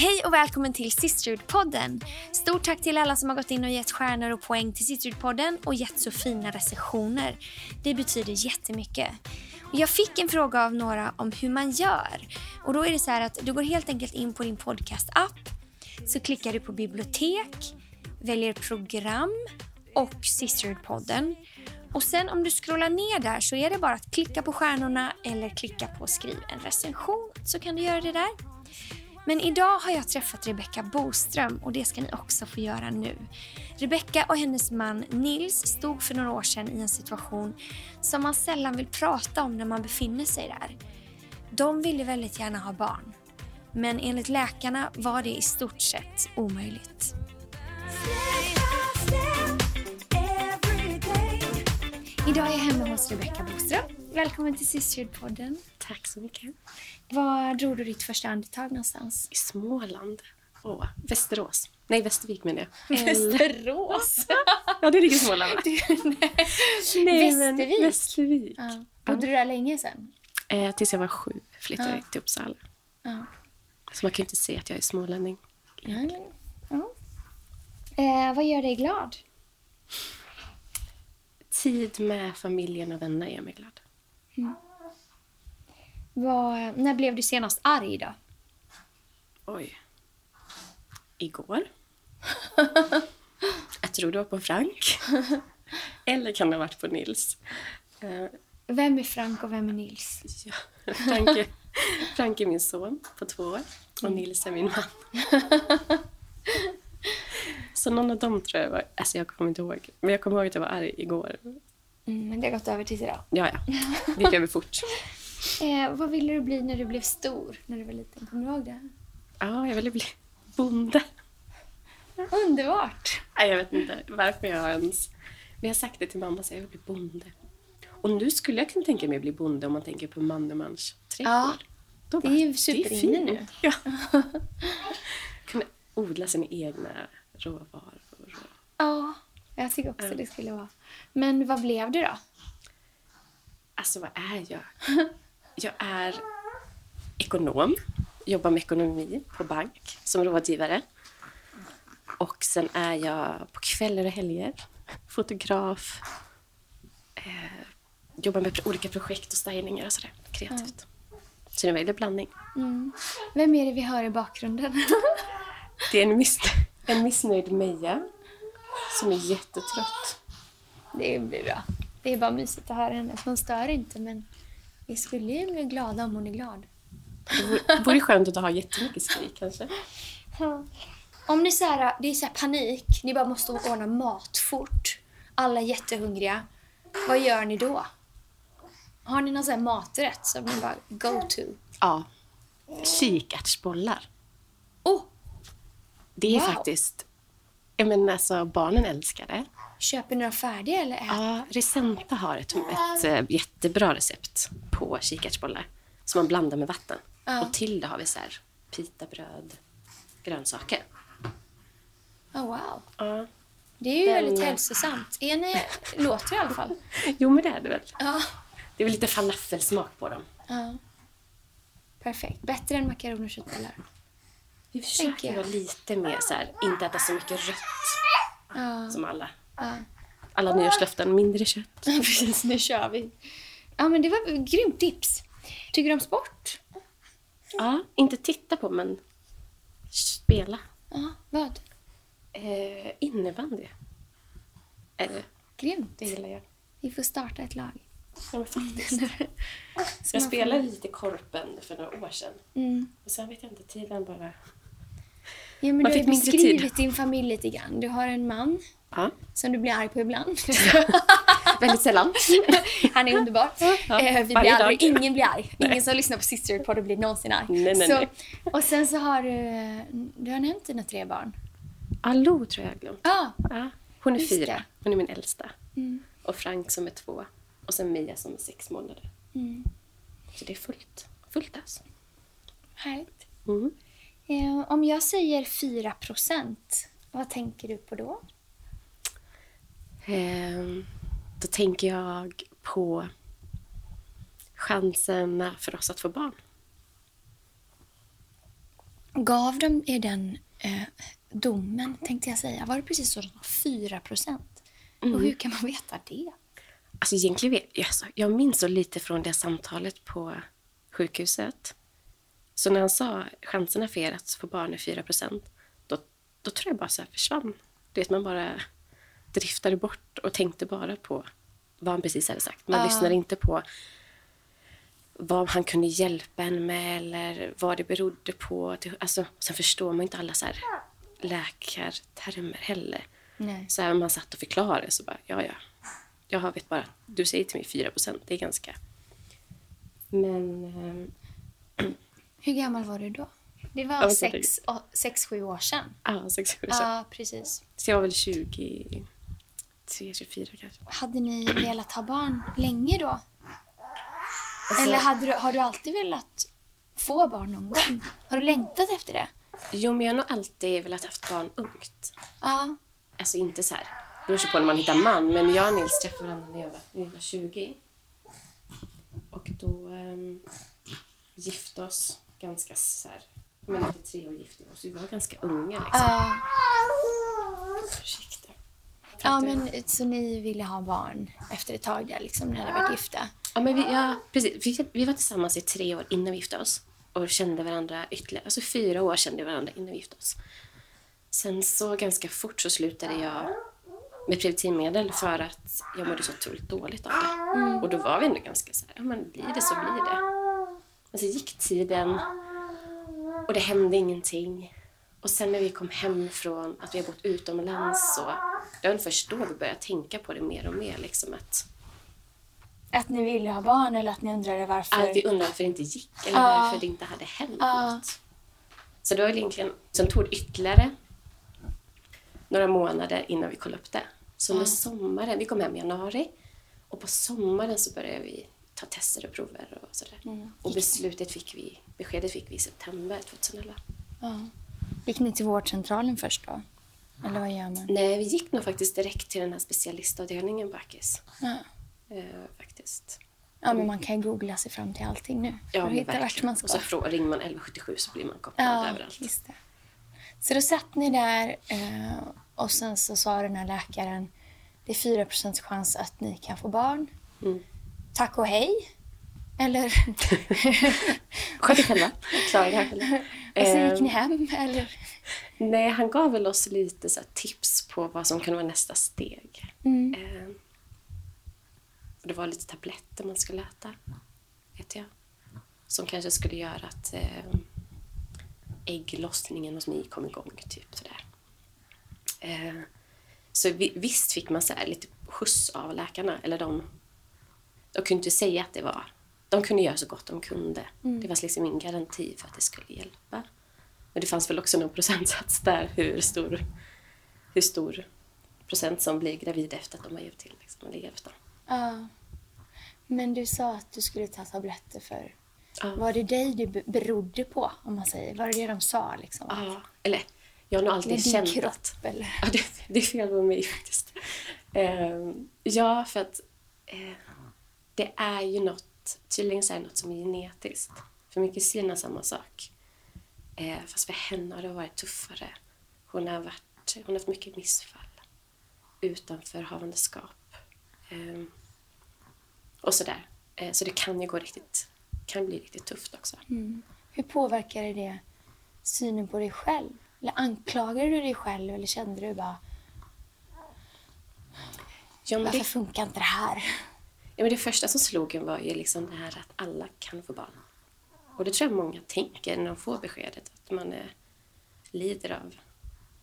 Hej och välkommen till Sisterhood-podden. Stort tack till alla som har gått in och gett stjärnor och poäng till Sisterhood-podden och gett så fina recensioner. Det betyder jättemycket. Jag fick en fråga av några om hur man gör. Och då är det så här att du går helt enkelt in på din podcast-app. Så klickar du på bibliotek, väljer program och Sisterhood-podden. Och sen om du scrollar ner där så är det bara att klicka på stjärnorna eller klicka på skriv en recension så kan du göra det där. Men idag har jag träffat Rebecka Boström och det ska ni också få göra nu. Rebecka och hennes man Nils stod för några år sedan i en situation som man sällan vill prata om när man befinner sig där. De ville väldigt gärna ha barn. Men enligt läkarna var det i stort sett omöjligt. Idag är jag hemma hos Rebecka Boström. Välkommen till Sisterhood-podden. Tack så mycket. Var drog du ditt första andetag någonstans? I Småland. Åh, Västerås. Nej, Västervik menar jag. Västerås? ja, det ligger i Småland va? Nej, men Västervik? Västervik. Ja. Bodde du där länge sen? Eh, tills jag var sju flyttade Ja. jag till Uppsala. Ja. Så man kan ju inte se att jag är smålänning. ja. ja. Eh, vad gör dig glad? Tid med familjen och vänner gör mig glad. Vad, när blev du senast arg då? Oj. Igår. jag tror det var på Frank. Eller kan det ha varit på Nils. Eh, Vem är Frank och vem är Nils? Ja, Frank är, Frank är min son på två år och Nils är min man. Så någon av dem tror jag var... Alltså jag kommer inte ihåg. Men jag kommer ihåg att jag var arg igår. Mm, men det har gått över till idag. Ja, ja. Det gick över fort. Eh, vad ville du bli när du blev stor? När du var liten? Kommer du ihåg det? Ja, jag ville bli bonde. Underbart! Nej, jag vet inte varför jag ens... Men jag har sagt det till mamma, så jag vill bli bonde. Och nu skulle jag kunna tänka mig att bli bonde om man tänker på Mannemans trädgård. Ja, Då det bara, är ju superinne nu. Ja. kunna odla sina egna råvaror. Ja, jag tycker också Ja. det skulle vara. Men vad blev du då? Alltså vad är jag? Jag är ekonom, jobbar med ekonomi på bank som rådgivare. Och sen är jag på kvällar och helger fotograf. Eh, jobbar med olika projekt och stylingar och sådär. Kreativt. Så det är en väldig blandning. Mm. Vem är det vi hör i bakgrunden? Det är en, miss en missnöjd Meja som är jättetrött. det blir bra. Det är bara mysigt att höra henne. Hon stör inte, men vi skulle ju bli glada om hon är glad. Det vore- vore skönt att ha jättemycket skrik kanske. Om ni så här, det är så panik, ni bara måste ordna mat fort. Alla är jättehungriga. Vad gör ni då? Har ni någon sån maträtt som ni bara go to? Ja. Kikärtsbollar. Oh, Det är Wow. faktiskt... Menar, alltså, barnen älskar det. köper ni några färdiga eller? Ja, Risenta har ett, ett eh, jättebra recept på kikärtsbollar som man blandar med vatten. Ja. Och till det har vi så här pitabröd, grönsaker. Oh, wow. Ja. Det är ju Den- väldigt hälsosamt. Är ni, låter i alla fall. Jo, men det är det väl. Ja. Det är väl lite falafelsmak på dem. ja. Perfekt. Bättre än makaroner och köttbullar. Vi försöker vara lite mer så här, inte äta så mycket rött Ja. som alla. ja. Alla nyårslöften, mindre kött. Precis, nu kör vi. Ja, men det var ett grymt tips. Tycker du om sport? Ja, inte titta på, men spela. Ja, vad? Eh, innebandy. Eh, Grymt. det gillar jag. Vi får starta ett lag. Ja, men faktiskt. Jag spelade lite korpen för några år sedan. Mm. Och sen vet jag inte, tiden bara... Ja, men Man du har beskrivit din familj lite grann. Du har en man Ja, som du blir arg på ibland. väldigt sällan. Han är underbar. Ja, Eh, vi blir aldrig, ingen blir arg. Ingen som lyssnar på Sisterhood blir någonsin arg. Nej, nej, så, nej. Och sen så har du, du har nämnt dina tre barn. Allo tror jag jag glömt. Ja, Ja, hon är Just fyra. det. Hon är min äldsta. Mm. Och Frank som är två. Och sen Mia som är sex månader. Mm. Så det är fullt. Fullt alltså. härligt. Mm. Eh, om jag säger 4 procent, vad tänker du på då? Ehm, då tänker jag på chanserna för oss att få barn. Gav de er den eh, domen, tänkte jag säga? Var det precis så? 4 procent? Och hur kan man veta det? Alltså egentligen vet jag, alltså, jag minns så lite från det samtalet på sjukhuset. Så när han sa chanserna för er att få barn är 4 då, då tror jag bara så försvann. Du vet, man bara driftade bort och tänkte bara på vad han precis hade sagt. Man Ja. lyssnade inte på vad han kunde hjälpa en med eller vad det berodde på. Alltså, sen förstår man inte alla så här läkartermer heller. Nej. Så här, man satt och förklarade så bara, ja, ja. Jag vet bara, du säger till mig 4% det är ganska... Men... ehm, Hur gammal var du då? Det var men sex, å- sex, sju år sedan. Ja, sex år sedan. Ja, precis. Så jag var väl 23, 24 kanske. Hade ni velat ha barn länge då? Alltså- Eller hade du, har du alltid velat få barn någon gång? Har du längtat efter det? Jo, men jag har nog alltid velat haft barn ungt. Ja. Alltså inte så här, det beror på när man hittar man, men jag och Nils träffade varandra när jag var, när jag var 20. Och då um, gifte oss ganska så här, men efter tre år gifte vi oss. Vi var ganska unga liksom. Ja, Ursäkta. ja, men så ni ville ha barn efter ett tag där liksom, när ni hade varit gifta? Ja, men vi, ja, precis. Vi, vi var tillsammans i tre år innan vi gifte oss. Och kände varandra ytterligare. Alltså fyra år kände vi varandra innan vi gifte oss. Sen så ganska fort så slutade jag med preventivmedel för att jag mådde så otroligt dåligt av det. Och då var vi ändå ganska så här, ja men blir det så blir det. Men så gick tiden och det hände ingenting. Och sen när vi kom hem från att vi har bott utomlands så det var först då vi började tänka på det mer och mer. Liksom att, Att ni ville ha barn eller att ni undrade varför? Att vi undrade varför det inte gick eller Ja. varför det inte hade hänt Ja. något. Så det var egentligen, sen tog det ytterligare några månader innan vi kollade upp det. Så under sommaren, vi kom hem i januari och på sommaren så började vi ta tester och prover och sådär. Mm. Och beslutet fick vi, beskedet fick vi i september 2011. Ja. Gick ni till vårdcentralen först då? Eller vad gör man? Nej, vi gick nog faktiskt direkt till den här specialistavdelningen på Akis. Ja. Eh, faktiskt. ja, men man kan ju googla sig fram till allting nu. Ja, men hitta vart man ska. Och så ringer man 1177 så blir man kopplad Ja, överallt. just det. Så då satt ni där eh, och sen så sa den här läkaren det är 4% chans att ni kan få barn. Mm. Tack och hej. Eller... Sköt er själva. Klara här själva. och sen gick ni hem, eller? Nej, han gav väl oss lite så tips på vad som kunde vara nästa steg. Mm. Eh, och det var lite tabletter man skulle äta, vet jag. Som kanske skulle göra att eh, ägglossningen hos mig kom igång, typ sådär. Eh, så vi, visst fick man så här lite skjuts av läkarna, eller de, de kunde inte säga att det var... De kunde göra så gott de kunde. Det var liksom ingen garanti för att det skulle hjälpa. Men det fanns väl också någon procentsats där hur stor, hur stor procent som blir gravid efter att de har gett till. Liksom, eller efter. Ja. Men du sa att du skulle ta tabletter för... Ja. Var det dig det be- berodde på, om man säger? Var det det de sa? Liksom? Ja, eller jag har nog Eller alltid din känt kropp? att... Eller? Ja, det, det är fel på mig faktiskt. Ehm, ja, för att eh, det är ju något, tydligen så är det något som är genetiskt. För min kusin har samma sak. Eh, fast för henne har det varit tuffare. Hon har, varit, hon har haft mycket missfall utanför havandeskap. Ehm, och sådär. Eh, så det kan ju gå riktigt, kan bli riktigt tufft också. Mm. Hur påverkade det synen på dig själv? Eller anklagade du dig själv eller kände du bara Ja, varför det, funkar inte det här? Ja, men det första som slog en var ju liksom det här att alla kan få barn. Och det tror jag många tänker när de får beskedet att man är, lider av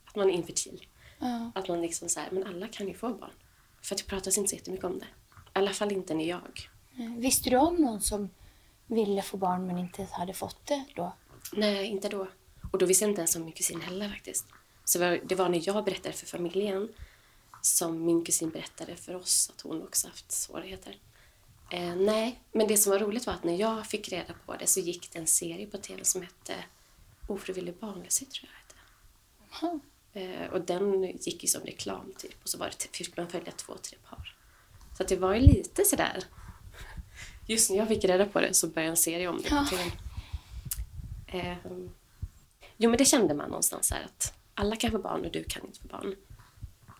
att man är infertil. Ja. Att man liksom här, men alla kan ju få barn. För att det pratas inte så jättemycket om det. I alla fall inte när jag. Eh, Visste du om någon som ville få barn men inte hade fått det då? Nej, inte då. Och då visste jag inte ens om min kusin heller faktiskt. Så det var när jag berättade för familjen som min kusin berättade för oss att hon också haft svårigheter. Eh, nej, men det som var roligt var att när jag fick reda på det så gick det en serie på tv som hette Ofrivillig barnlöshet tror jag hette. Jaha. Eh, och den gick ju som reklam typ och så var det, fick man följa två, tre par. Så det var ju lite sådär. Just när jag fick reda på det så började en serie om det på tv. Ehm, Jo, men det kände man någonstans här att alla kan få barn och du kan inte få barn.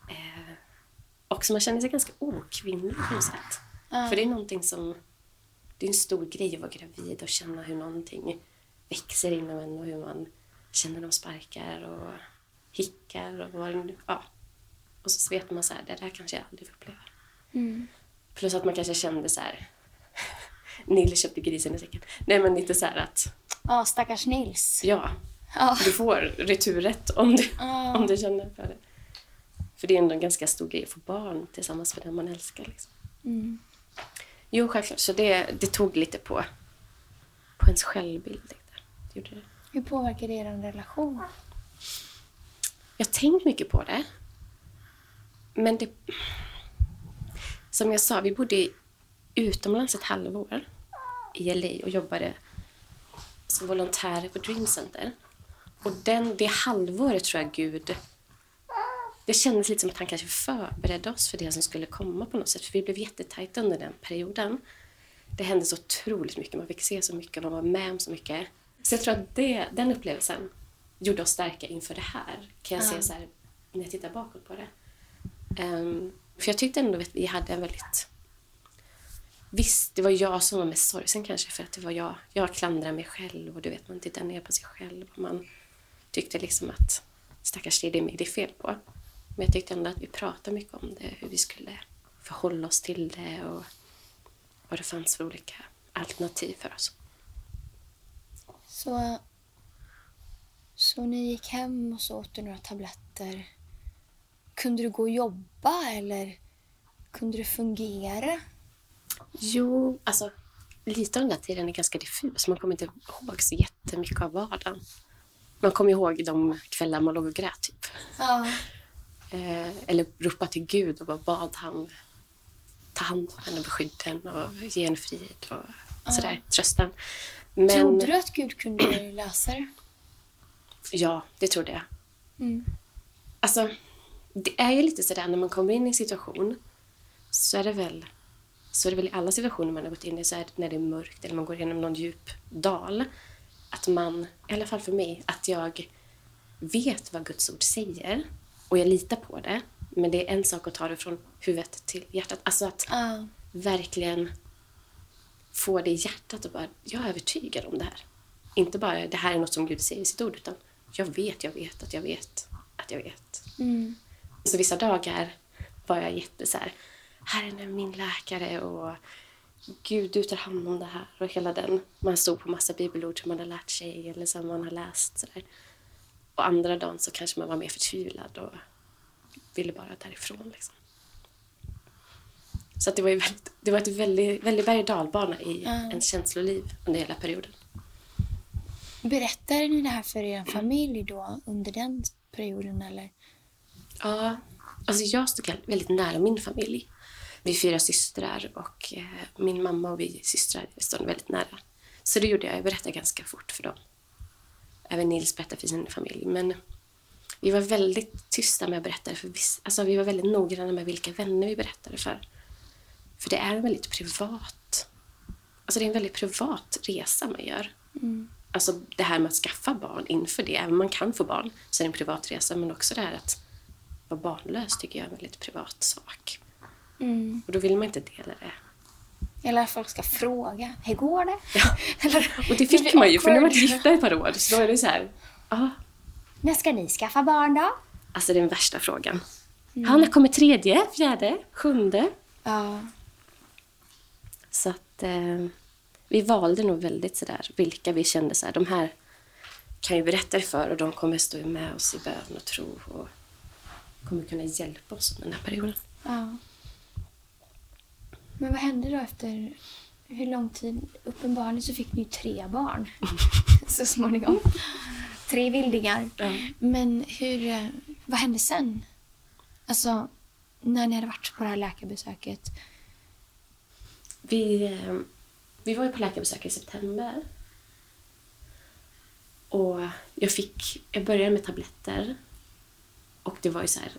Eh, och så man känner sig ganska okvinnlig på något sätt. För det är någonting som... Det är en stor grej att vara gravid och känna hur någonting växer inom en och hur man känner de sparkar och hickar och vad det nu... Ja. Och så vet man så här, det där kanske jag aldrig får uppleva. Plus att man kanske kände så här... Nille köpte grisen i säcken. Nej, men lite så här att... Ja, stackars Nils. Ja, Ja. du får returrätt om du, Ja. om du känner för det. För det är ändå en ganska stor grej att få barn tillsammans med den man älskar. Liksom. Mm. Jo, självklart. Så det, det tog lite på, på ens självbild. Det gjorde det. Hur påverkar det er relation? Jag har tänkt mycket på det. Men det... Som jag sa, vi bodde utomlands ett halvår i LA och jobbade som volontärer på Dream Center. Och den, det halvåret tror jag Gud... Det kändes lite som att han kanske förberedde oss för det som skulle komma på något sätt. För vi blev jättetajta under den perioden. Det hände så otroligt mycket. Man fick se så mycket och man var med om så mycket. Så jag tror att det, den upplevelsen gjorde oss starka inför det här. Kan jag Ja. se så här, när jag tittar bakåt på det. Ehm, för jag tyckte ändå att vi hade en väldigt... Visst, det var jag som var mest sorgsen kanske för att det var jag. Jag klandrade mig själv och du vet, man tittar ner på sig själv och man tyckte liksom att stackars det är mig det är fel på. Men jag tyckte ändå att vi pratade mycket om det, hur vi skulle förhålla oss till det och vad det fanns för olika alternativ för oss. Så, så ni gick hem och så åt du några tabletter. Kunde du gå och jobba eller kunde det fungera? Jo, alltså lite av den där tiden är ganska diffus. Man kommer inte ihåg så jättemycket av vardagen. Man kommer ihåg de kvällar man låg och grät, typ. Ja. Eh, eller ropa till Gud och bara bad han ta hand om henne, beskydda henne och ge henne frid och sådär, trösta. Men Trodde du att Gud kunde lösa det? ja, det trodde jag. Mm. Alltså, det är ju lite sådär när man kommer in i en situation så är det väl så är det väl i alla situationer man har gått in i, så är det när det är mörkt eller man går igenom någon djup dal, att man, i alla fall för mig, att jag vet vad Guds ord säger och jag litar på det. Men det är en sak att ta det från huvudet till hjärtat. Alltså att Ja. verkligen få det i hjärtat och bara, jag är övertygad om det här. Inte bara, det här är något som Gud säger i sitt ord, utan jag vet, jag vet att jag vet att jag vet. Mm. Så vissa dagar var jag jätte så här, Herren är min läkare och Gud, du tar hand om det här och hela den. Man stod på massa bibelord som man har lärt sig eller som man har läst. Så där. Och andra dagen så kanske man var mer förtvivlad och ville bara därifrån. Liksom. Så det var ju väldigt, det var ett väldigt, väldigt berg och dalbana i Ja. ens känsloliv under hela perioden. Berättade ni det här för er familj då under den perioden eller? Ja, alltså jag stod väldigt nära min familj. Vi är fyra systrar och eh, min mamma och vi systrar stod väldigt nära. Så det gjorde jag. Jag berättade ganska fort för dem. Även Nils berättade för sin familj. Men vi var väldigt tysta med att berätta det för viss, alltså vi var väldigt noggranna med vilka vänner vi berättade för. För det är en väldigt privat... Alltså det är en väldigt privat resa man gör. Alltså det här med att skaffa barn inför det, även om man kan få barn, så är det en privat resa. Men också det här att vara barnlös tycker jag är en väldigt privat sak. Mm. Och då vill man inte dela det. Eller att folk ska fråga. Hur går det? Ja. Eller, Och det fick man ju, för nu har varit gifta ett par år. Så då är det så här, ja, När ska ni skaffa barn då? alltså det är den värsta frågan. Han har kommit tredje, fjärde, sjunde. Ja. Så att eh, vi valde nog väldigt sådär vilka vi kände så här, de här kan ju berätta det för och de kommer stå med oss i bön och tro och kommer kunna hjälpa oss under den här perioden. ja. Men vad hände då efter hur lång tid? Uppenbarligen så fick ni ju tre barn så småningom. Tre vildingar. Ja. Men hur, eh, vad hände sen? Alltså, när ni hade varit på det här läkarbesöket. Vi, eh, vi var ju på läkarbesök i september. Och jag fick, jag började med tabletter. Och det var ju så här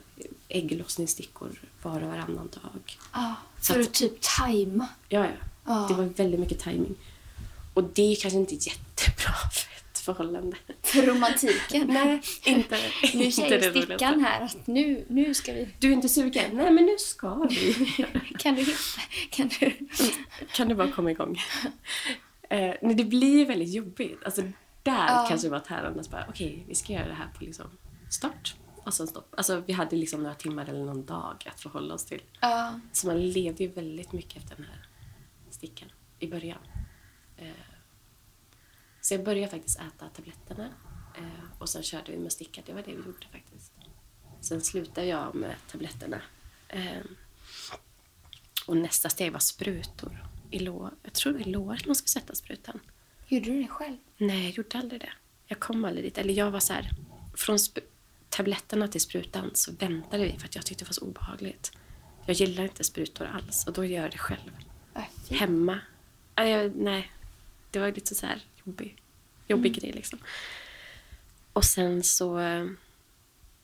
ägglossningsstickor var och varannan dag. Ja, Så för att- att typ tajma. Ja, ja. Ja. Det var väldigt mycket timing. Och det är kanske inte jättebra för ett förhållande. För romantiken. Nej, inte, Nu säger stickan här att nu, nu ska vi... Du är inte sugen? Nej, men nu ska vi. Kan du... Kan du... kan du bara komma igång? Eh, men det blir väldigt jobbigt. Alltså, där Ja. kanske det var tärande. Okej, vi ska göra det här på liksom start och sen stopp. Alltså, vi hade liksom några timmar eller någon dag att förhålla oss till. Ja. Så man levde ju väldigt mycket efter den här stickan i början. Eh, så jag började faktiskt äta tabletterna eh, och sen körde vi med sticka. Det var det vi gjorde faktiskt. Sen slutade jag med tabletterna. Eh, och nästa steg var sprutor. I lår. Jag tror det är i låret man ska sätta sprutan. Gjorde du det själv? Nej, jag gjorde aldrig det. Jag kom aldrig dit. Eller jag var så här, från tabletterna till sprutan så väntade vi för att jag tyckte det var så obehagligt. Jag gillar inte sprutor alls och då gör jag det själv. Fint. Hemma. Nej, jag, nej. det var lite så här jobbig, jobbig grej liksom. Och sen så eh,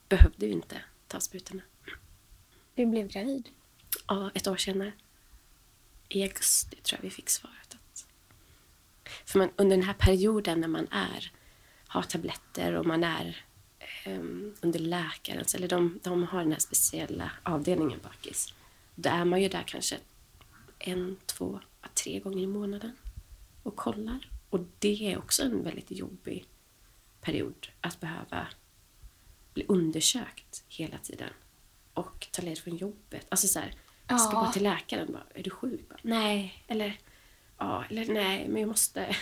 behövde vi inte ta sprutorna. Du blev gravid? Ja, ett år senare. I augusti tror jag vi fick svaret. Att... För man, under den här perioden när man är, har tabletter och man är ehm, under läkarens, eller de, de har den här speciella avdelningen bakis. Då är man ju där kanske en, två, tre gånger i månaden och kollar. Och det är också en väldigt jobbig period att behöva bli undersökt hela tiden och ta ledigt från jobbet. Alltså så här, jag ska Ja. gå till läkaren bara, är du sjuk? Bara, nej, eller ja, eller nej, men jag måste.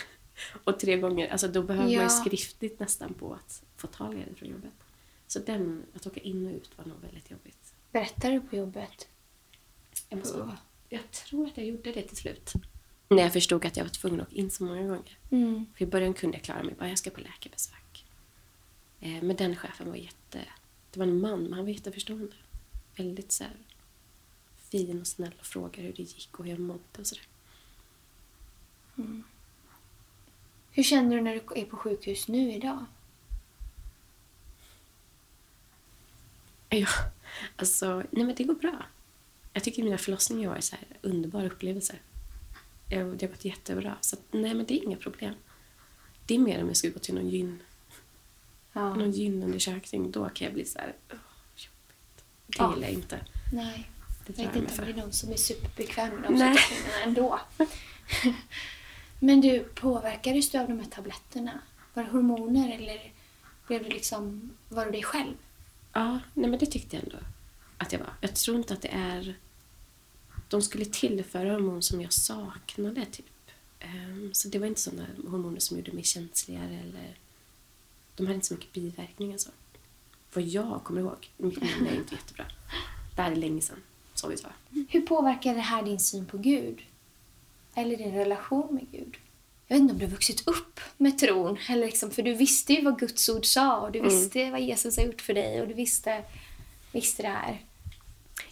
Och tre gånger, alltså då behöver man Ja. ju skriftligt nästan på att få ta ledigt från jobbet. Så den, att åka in och ut var nog väldigt jobbigt. Berättade du på jobbet? Jag, måste, jag tror att jag gjorde det till slut. När jag förstod att jag var tvungen att åka in så många gånger. Mm. För i början kunde jag klara mig, bara jag ska på läkarbesök. Eh, men den chefen var jätte... Det var en man, men han var jätteförstående. Väldigt så här, fin och snäll och frågade hur det gick och hur jag mådde och sådär. Hur känner du när du är på sjukhus nu idag? Ja, alltså, nej men det går bra. Jag tycker mina förlossningar har varit så här underbara upplevelser. Jag- Det har gått jättebra. Så att, nej men det är inga problem. Det är mer om jag skulle gå till någon gyn, Ja. någon gynundersökning. Då kan jag bli så här, "Åh, jobbigt. Det Ja. gillar jag inte. Nej. Det Jag vet inte om det är någon som är superbekväm med de situationerna ändå. Men du, påverkades du av de här tabletterna? Var det hormoner eller blev du liksom, var du dig själv? Ja, nej men det tyckte jag ändå att jag var. Jag tror inte att det är... De skulle tillföra hormon som jag saknade, typ. Ehm, så det var inte sådana hormoner som gjorde mig känsligare eller... De hade inte så mycket biverkningar så. Vad jag kommer ihåg, mitt minne är inte jättebra. Det här är länge sedan, så vi sa. Hur påverkar det här din syn på Gud? Eller din relation med Gud? Jag vet inte om du har vuxit upp med tron. Eller liksom, för du visste ju vad Guds ord sa och du Mm. visste vad Jesus har gjort för dig och du visste, visste det här.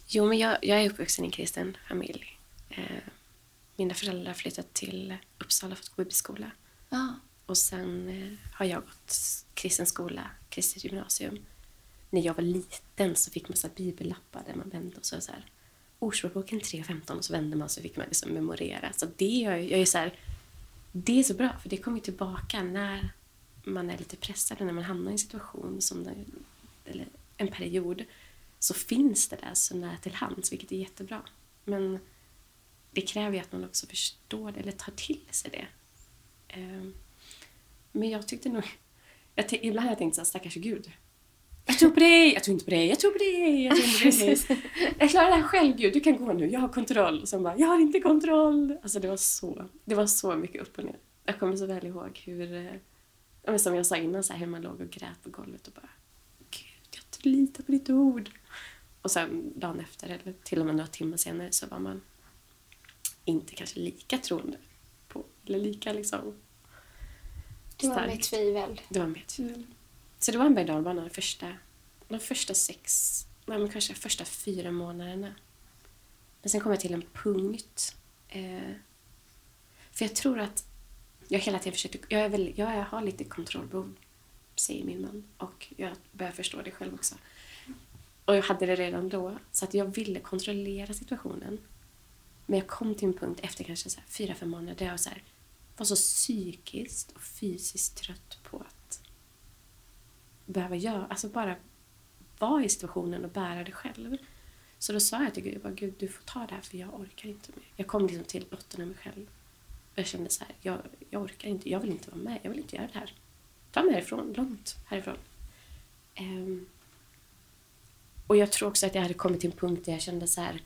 Jo, men jag, jag är uppvuxen i en kristen familj. Eh, mina föräldrar flyttade till Uppsala för att gå i biskola. Ja. Och sen eh, har jag gått kristen skola, kristet gymnasium. När jag var liten så fick man så här bibellappar där man vände och så, så här Ordspråksboken 3.15 och så vände man så fick man liksom memorera. Så det gör jag, jag är så här, det är så bra för det kommer tillbaka när man är lite pressad eller när man hamnar i en situation som den, eller en period så finns det där så nära till hands vilket är jättebra. Men det kräver ju att man också förstår det eller tar till sig det. Ehm, men jag tyckte nog... Jag ibland har jag tänkt så här, stackars Gud. Jag tror på dig, jag tror inte på dig, jag tror på dig, jag tror inte på dig. jag klarar det här själv Gud, du kan gå nu, jag har kontroll. Och sen bara, jag har inte kontroll. Alltså det var så, det var så mycket upp och ner. Jag kommer så väl ihåg hur, eh, som jag sa innan, så här, hur man låg och grät på golvet och bara, Gud, jag litar på ditt ord. Och sen dagen efter, eller till och med några timmar senare, så var man inte kanske lika troende på, eller lika liksom Du var med tvivel. Det var mer tvivel. Så det var en berg och dalbana de första, de första sex, nej men kanske första fyra månaderna. Men sen kom jag till en punkt. Eh, för jag tror att jag hela tiden försökte, jag, är väl, jag har lite kontrollbehov, säger min man. Och jag börjar förstå det själv också. Och jag hade det redan då. Så att jag ville kontrollera situationen. Men jag kom till en punkt efter kanske så här fyra, fem månader där jag var så här, var så psykiskt och fysiskt trött på att behöva göra, alltså bara vara i situationen och bära det själv. Så då sa jag till Gud, jag bara, Gud du får ta det här för jag orkar inte mer. Jag kom liksom till botten av mig själv. Och jag kände så här, jag, jag orkar inte, jag vill inte vara med, jag vill inte göra det här. Ta mig härifrån, långt härifrån. Um, och jag tror också att jag hade kommit till en punkt där jag kände så här,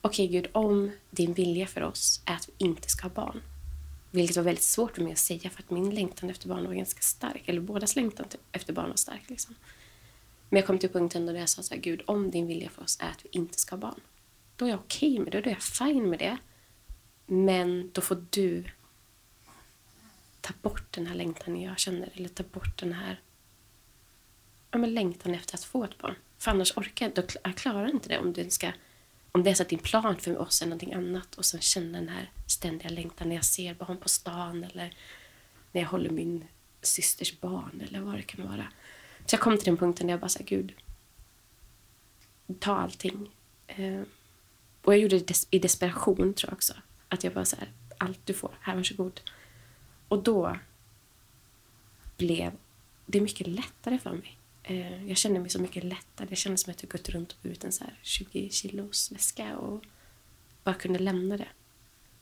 okej okay, Gud, om din vilja för oss är att vi inte ska ha barn, vilket var väldigt svårt för mig att säga för att min längtan efter barn var ganska stark, eller bådas längtan typ efter barn var stark. Liksom. Men jag kom till punkten då jag sa så här, Gud, om din vilja för oss är att vi inte ska ha barn, då är jag okej okay med det, då är jag fine med det. Men då får du ta bort den här längtan jag känner, eller ta bort den här ja, men längtan efter att få ett barn. För annars orkar jag, då, jag klarar inte det om du ska om det är så att din plan för oss är någonting annat och sen känna den här ständiga längtan när jag ser barn på stan eller när jag håller min systers barn eller vad det kan vara. Så jag kom till den punkten där jag bara sa Gud, ta allting. Eh, och jag gjorde det i desperation tror jag också. Att jag bara så här, allt du får, här varsågod. Och då blev det mycket lättare för mig. Eh, jag kände mig så mycket lättare. Det kändes som att jag gått runt och burit en så 20 kilos väska och bara kunde lämna det.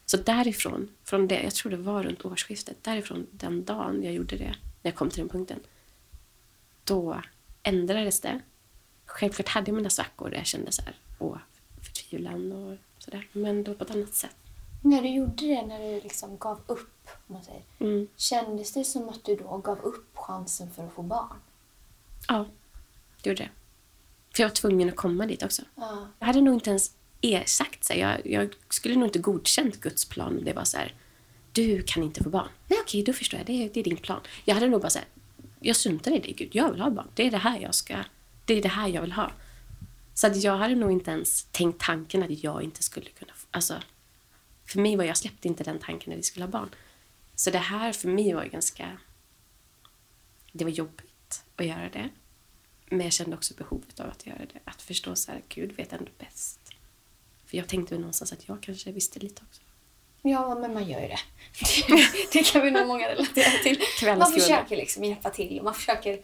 Så därifrån, från det, jag tror det var runt årsskiftet, därifrån den dagen jag gjorde det, när jag kom till den punkten, då ändrades det. Självklart hade jag mina svackor där jag kände så här, åh, förtvivlan och sådär, men då på ett annat sätt. När du gjorde det, när du liksom gav upp, om man säger, mm. kändes det som att du då gav upp chansen för att få barn? Ja, det gjorde det. För jag var tvungen att komma dit också. Ja. Jag hade nog inte ens sagt så jag, jag, skulle nog inte godkänt Guds plan. Det var så här, du kan inte få barn. Nej okej, då förstår jag. Det är, det är din plan. Jag hade nog bara så här, jag struntar i det Gud. Jag vill ha barn. Det är det här jag ska, det är det här jag vill ha. Så att jag hade nog inte ens tänkt tanken att jag inte skulle kunna få, alltså, för mig var jag släppte inte den tanken när vi skulle ha barn. Så det här för mig var ganska, det var jobbigt att göra det. Men jag kände också behovet av att göra det. Att förstå så här, Gud vet ändå bäst. För jag tänkte väl någonstans att jag kanske visste lite också. Ja, men man gör ju det. det kan vi nog många relatera till. Man försöker liksom hjälpa till och man försöker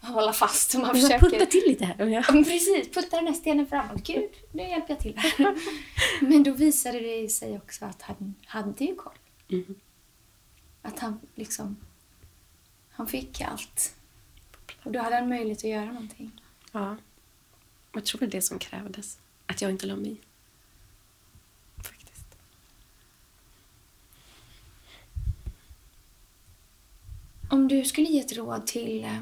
hålla fast. Och man försöker... Putta till lite här. Ja. Precis, putta den här stenen framåt. Gud, nu hjälper jag till här. men då visade det sig också att han hade ju koll. Mm. Att han liksom... Han fick allt och då hade han möjlighet att göra någonting. Ja. Jag tror det är det som krävdes. Att jag inte la mig Faktiskt. Om du skulle ge ett råd till eh,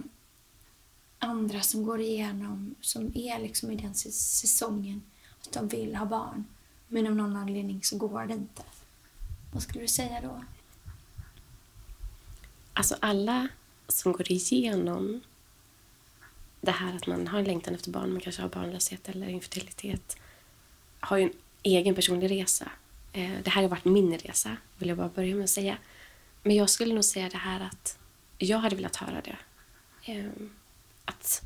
andra som går igenom, som är liksom i den säsongen, att de vill ha barn, men av någon anledning så går det inte. Vad skulle du säga då? Alltså alla som går igenom det här att man har en längtan efter barn, man kanske har barnlöshet eller infertilitet, har ju en egen personlig resa. Eh, det här har varit min resa, vill jag bara börja med att säga. Men jag skulle nog säga det här att jag hade velat höra det. Ehm, att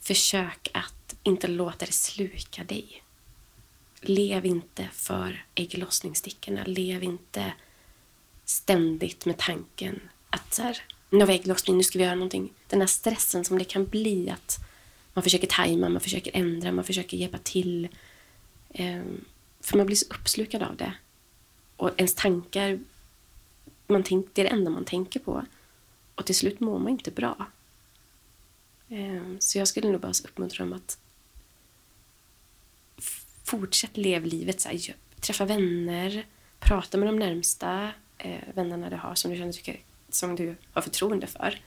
försök att inte låta det sluka dig. Lev inte för ägglossningsstickorna. Lev inte ständigt med tanken att så här, nu har vi ägglossning, nu ska vi göra någonting. Den här stressen som det kan bli att man försöker tajma, man försöker ändra, man försöker hjälpa till. Ehm, för man blir så uppslukad av det. Och ens tankar, man tänk, det är det enda man tänker på. Och till slut mår man inte bra. Ehm, så jag skulle nog bara uppmuntra dem att fortsätt leva livet. Så här, träffa vänner, prata med de närmsta eh, vännerna du har som du känner tycker som du har förtroende för.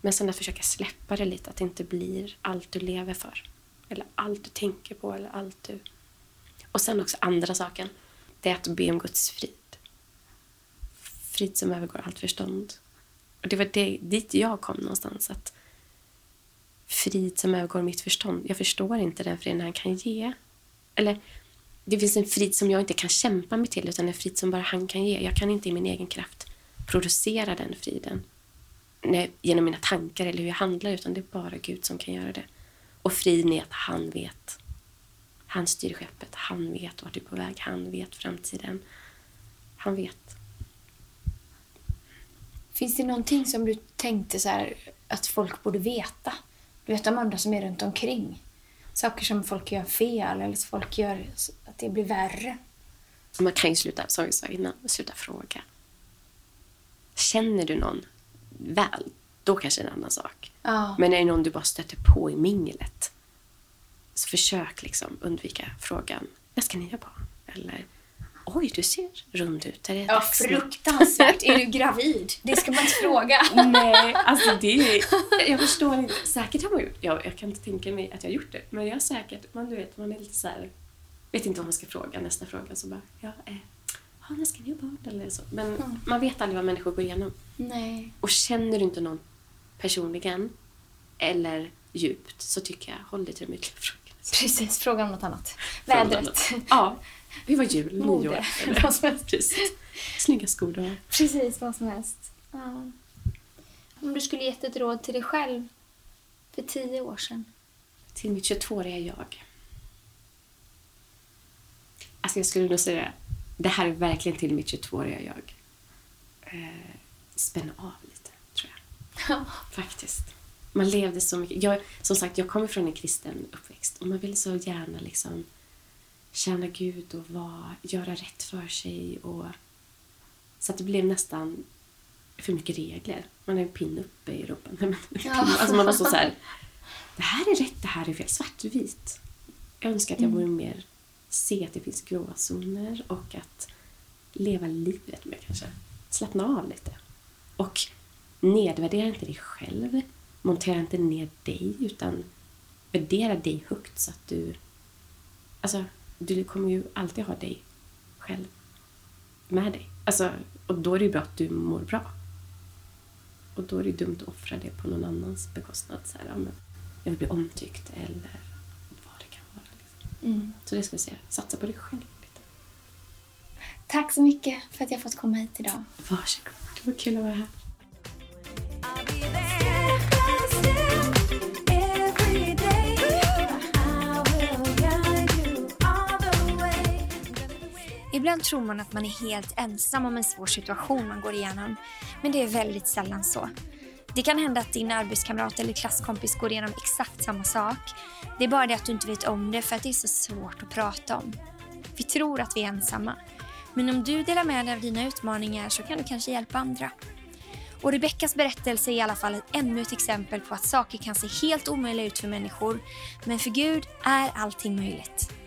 Men sen att försöka släppa det lite, att det inte blir allt du lever för. Eller allt du tänker på eller allt du... Och sen också andra saken, det är att be om Guds frid. Frid som övergår allt förstånd. Och det var det, dit jag kom någonstans. Att frid som övergår mitt förstånd. Jag förstår inte den friden han kan ge. Eller det finns en frid som jag inte kan kämpa mig till utan en frid som bara han kan ge. Jag kan inte i min egen kraft producera den friden nej, genom mina tankar eller hur jag handlar utan det är bara Gud som kan göra det. Och friden är att han vet. Han styr skeppet. Han vet vart du är på väg. Han vet framtiden. Han vet. Finns det någonting som du tänkte så här, att folk borde veta? Du vet de andra som är runt omkring. Saker som folk gör fel eller folk gör att det blir värre. Man kan ju sluta, sa innan, sluta fråga. Känner du någon väl, då kanske det är en annan sak. Ja. Men är det någon du bara stöter på i minglet, så försök liksom undvika frågan, när ska ni ha barn? Eller, oj, du ser rund ut. Är det Ja, dags nu?" fruktansvärt. är du gravid? Det ska man inte fråga. Nej, alltså det är... Jag förstår inte. Säkert har man gjort jag, jag kan inte tänka mig att jag har gjort det. Men jag har säkert... Man, du vet, man är lite så här... Vet inte vad man ska fråga nästa fråga. Så bara, ja, eh, ja, när ska ni ha barn? Eller så. Men man vet aldrig vad människor går igenom. Nej. Och känner du inte någon personligen eller djupt så tycker jag, håll dig till de ytliga frågorna. Precis, fråga om något annat. Vädret. Ja. Hur var jul, Mode. nyår? Vad som helst. Precis. Snygga skor har. Precis, vad som helst. Ja. Om du skulle gett ett råd till dig själv för tio år sedan? Till mitt 22-åriga jag. Alltså jag skulle nog säga, det här är verkligen till mitt 22-åriga jag. Eh, spänn av lite, tror jag. Ja. Faktiskt. Man levde så mycket. Jag, som sagt, jag kommer från en kristen uppväxt och man vill så gärna liksom tjäna Gud och vara, göra rätt för sig. Och, så att det blev nästan för mycket regler. Man har en pin uppe i rumpan. Ja. Alltså man var så, så här, det här är rätt, det här är fel. Svartvit. Jag önskar att jag vore mer, se att det finns gråzoner och att leva livet med kanske. Slappna av lite. Och nedvärdera inte dig själv. Montera inte ner dig, utan värdera dig högt så att du... Alltså, du kommer ju alltid ha dig själv med dig. Alltså, och då är det ju bra att du mår bra. Och då är det dumt att offra det på någon annans bekostnad. Så här, ja, men jag vill bli omtyckt eller vad det kan vara. Liksom. Mm. Så det ska jag säga. Satsa på dig själv lite. Tack så mycket för att jag fått komma hit idag. Varsågod. Det var kul att vara här. Ibland tror man att man är helt ensam om en svår situation man går igenom. Men det är väldigt sällan så. Det kan hända att din arbetskamrat eller klasskompis går igenom exakt samma sak. Det är bara det att du inte vet om det för att det är så svårt att prata om. Vi tror att vi är ensamma. Men om du delar med dig av dina utmaningar så kan du kanske hjälpa andra. Och Rebeckas berättelse är i alla fall ännu ett exempel på att saker kan se helt omöjliga ut för människor. Men för Gud är allting möjligt.